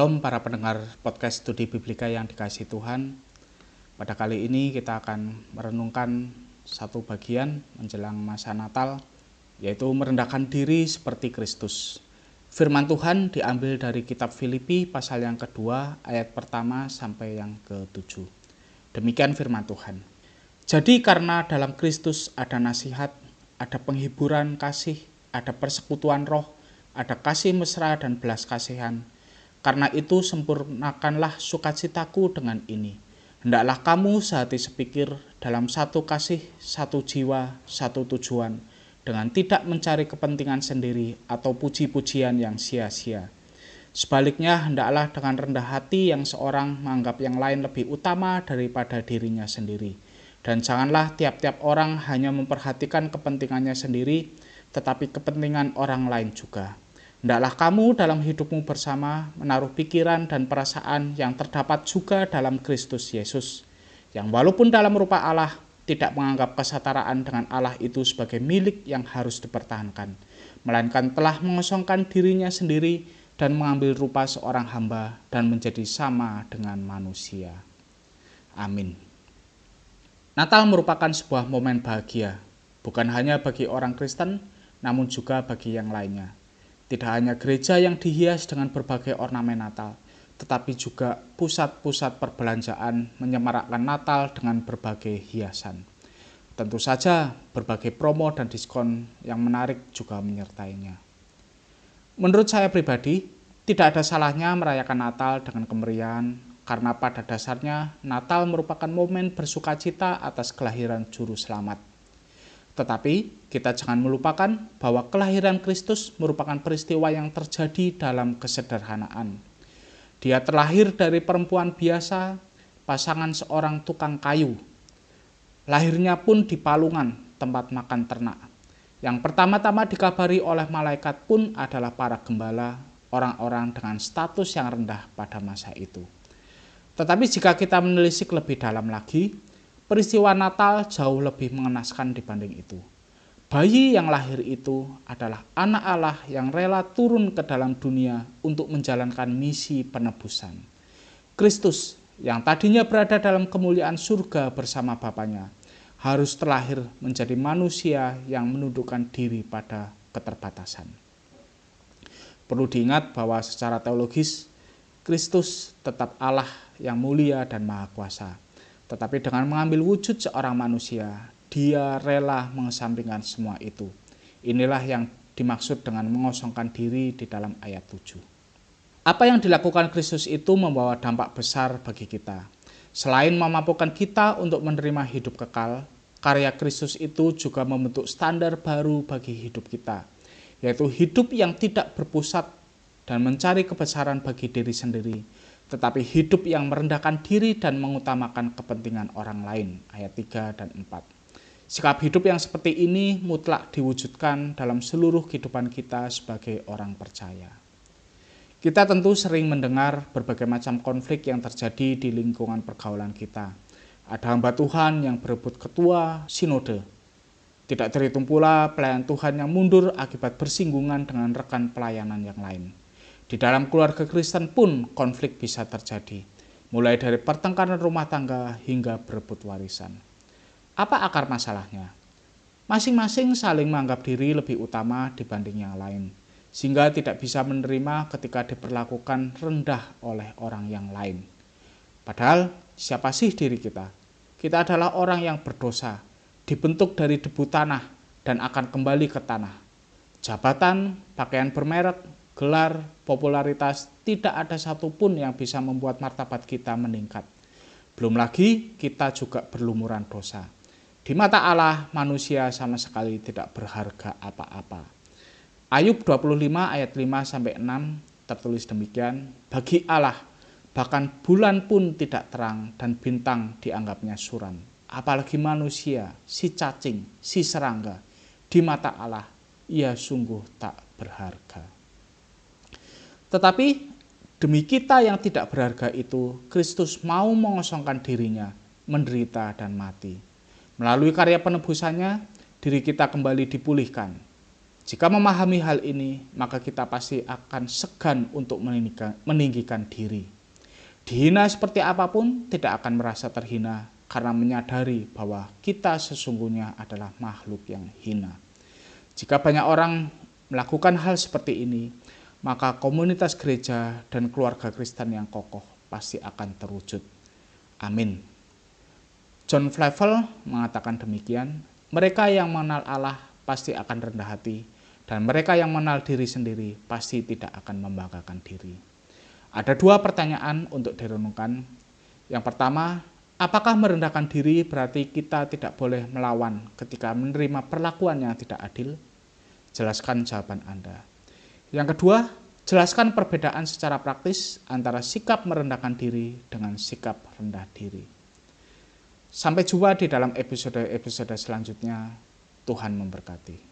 Shalom para pendengar podcast studi Biblika yang dikasih Tuhan. Pada kali ini kita akan merenungkan satu bagian menjelang masa Natal, yaitu merendahkan diri seperti Kristus. Firman Tuhan diambil dari kitab Filipi pasal yang kedua ayat pertama sampai yang ke-7. Demikian firman Tuhan. Jadi karena dalam Kristus ada nasihat, ada penghiburan kasih, ada persekutuan roh, ada kasih mesra dan belas kasihan, karena itu sempurnakanlah sukacitaku dengan ini. Hendaklah kamu sehati sepikir dalam satu kasih, satu jiwa, satu tujuan, dengan tidak mencari kepentingan sendiri atau puji-pujian yang sia-sia. Sebaliknya, hendaklah dengan rendah hati yang seorang menganggap yang lain lebih utama daripada dirinya sendiri. Dan janganlah tiap-tiap orang hanya memperhatikan kepentingannya sendiri, tetapi kepentingan orang lain juga. Hendaklah kamu dalam hidupmu bersama menaruh pikiran dan perasaan yang terdapat juga dalam Kristus Yesus, yang walaupun dalam rupa Allah tidak menganggap kesetaraan dengan Allah itu sebagai milik yang harus dipertahankan, melainkan telah mengosongkan dirinya sendiri dan mengambil rupa seorang hamba dan menjadi sama dengan manusia. Amin. Natal merupakan sebuah momen bahagia, bukan hanya bagi orang Kristen, namun juga bagi yang lainnya tidak hanya gereja yang dihias dengan berbagai ornamen Natal, tetapi juga pusat-pusat perbelanjaan menyemarakkan Natal dengan berbagai hiasan. Tentu saja berbagai promo dan diskon yang menarik juga menyertainya. Menurut saya pribadi, tidak ada salahnya merayakan Natal dengan kemeriahan karena pada dasarnya Natal merupakan momen bersukacita atas kelahiran juru selamat tetapi kita jangan melupakan bahwa kelahiran Kristus merupakan peristiwa yang terjadi dalam kesederhanaan. Dia terlahir dari perempuan biasa, pasangan seorang tukang kayu. Lahirnya pun di palungan, tempat makan ternak. Yang pertama-tama dikabari oleh malaikat pun adalah para gembala, orang-orang dengan status yang rendah pada masa itu. Tetapi jika kita menelisik lebih dalam lagi, peristiwa Natal jauh lebih mengenaskan dibanding itu. Bayi yang lahir itu adalah anak Allah yang rela turun ke dalam dunia untuk menjalankan misi penebusan. Kristus yang tadinya berada dalam kemuliaan surga bersama Bapaknya harus terlahir menjadi manusia yang menundukkan diri pada keterbatasan. Perlu diingat bahwa secara teologis Kristus tetap Allah yang mulia dan maha kuasa tetapi dengan mengambil wujud seorang manusia, dia rela mengesampingkan semua itu. Inilah yang dimaksud dengan mengosongkan diri di dalam ayat 7. Apa yang dilakukan Kristus itu membawa dampak besar bagi kita. Selain memampukan kita untuk menerima hidup kekal, karya Kristus itu juga membentuk standar baru bagi hidup kita, yaitu hidup yang tidak berpusat dan mencari kebesaran bagi diri sendiri, tetapi hidup yang merendahkan diri dan mengutamakan kepentingan orang lain. Ayat 3 dan 4. Sikap hidup yang seperti ini mutlak diwujudkan dalam seluruh kehidupan kita sebagai orang percaya. Kita tentu sering mendengar berbagai macam konflik yang terjadi di lingkungan pergaulan kita. Ada hamba Tuhan yang berebut ketua sinode. Tidak terhitung pula pelayan Tuhan yang mundur akibat bersinggungan dengan rekan pelayanan yang lain. Di dalam keluarga Kristen pun konflik bisa terjadi, mulai dari pertengkaran rumah tangga hingga berebut warisan. Apa akar masalahnya? Masing-masing saling menganggap diri lebih utama dibanding yang lain, sehingga tidak bisa menerima ketika diperlakukan rendah oleh orang yang lain. Padahal, siapa sih diri kita? Kita adalah orang yang berdosa, dibentuk dari debu tanah, dan akan kembali ke tanah. Jabatan, pakaian bermerek, gelar, popularitas, tidak ada satupun yang bisa membuat martabat kita meningkat. Belum lagi kita juga berlumuran dosa. Di mata Allah, manusia sama sekali tidak berharga apa-apa. Ayub 25 ayat 5 sampai 6 tertulis demikian, bagi Allah bahkan bulan pun tidak terang dan bintang dianggapnya suram. Apalagi manusia, si cacing, si serangga, di mata Allah ia sungguh tak berharga. Tetapi demi kita yang tidak berharga itu, Kristus mau mengosongkan dirinya, menderita dan mati. Melalui karya penebusannya, diri kita kembali dipulihkan. Jika memahami hal ini, maka kita pasti akan segan untuk meninggikan diri. Dihina seperti apa pun, tidak akan merasa terhina karena menyadari bahwa kita sesungguhnya adalah makhluk yang hina. Jika banyak orang melakukan hal seperti ini, maka komunitas gereja dan keluarga Kristen yang kokoh pasti akan terwujud. Amin. John Flavel mengatakan demikian, mereka yang mengenal Allah pasti akan rendah hati dan mereka yang mengenal diri sendiri pasti tidak akan membanggakan diri. Ada dua pertanyaan untuk direnungkan. Yang pertama, apakah merendahkan diri berarti kita tidak boleh melawan ketika menerima perlakuan yang tidak adil? Jelaskan jawaban Anda. Yang kedua, jelaskan perbedaan secara praktis antara sikap merendahkan diri dengan sikap rendah diri. Sampai jumpa di dalam episode-episode selanjutnya. Tuhan memberkati.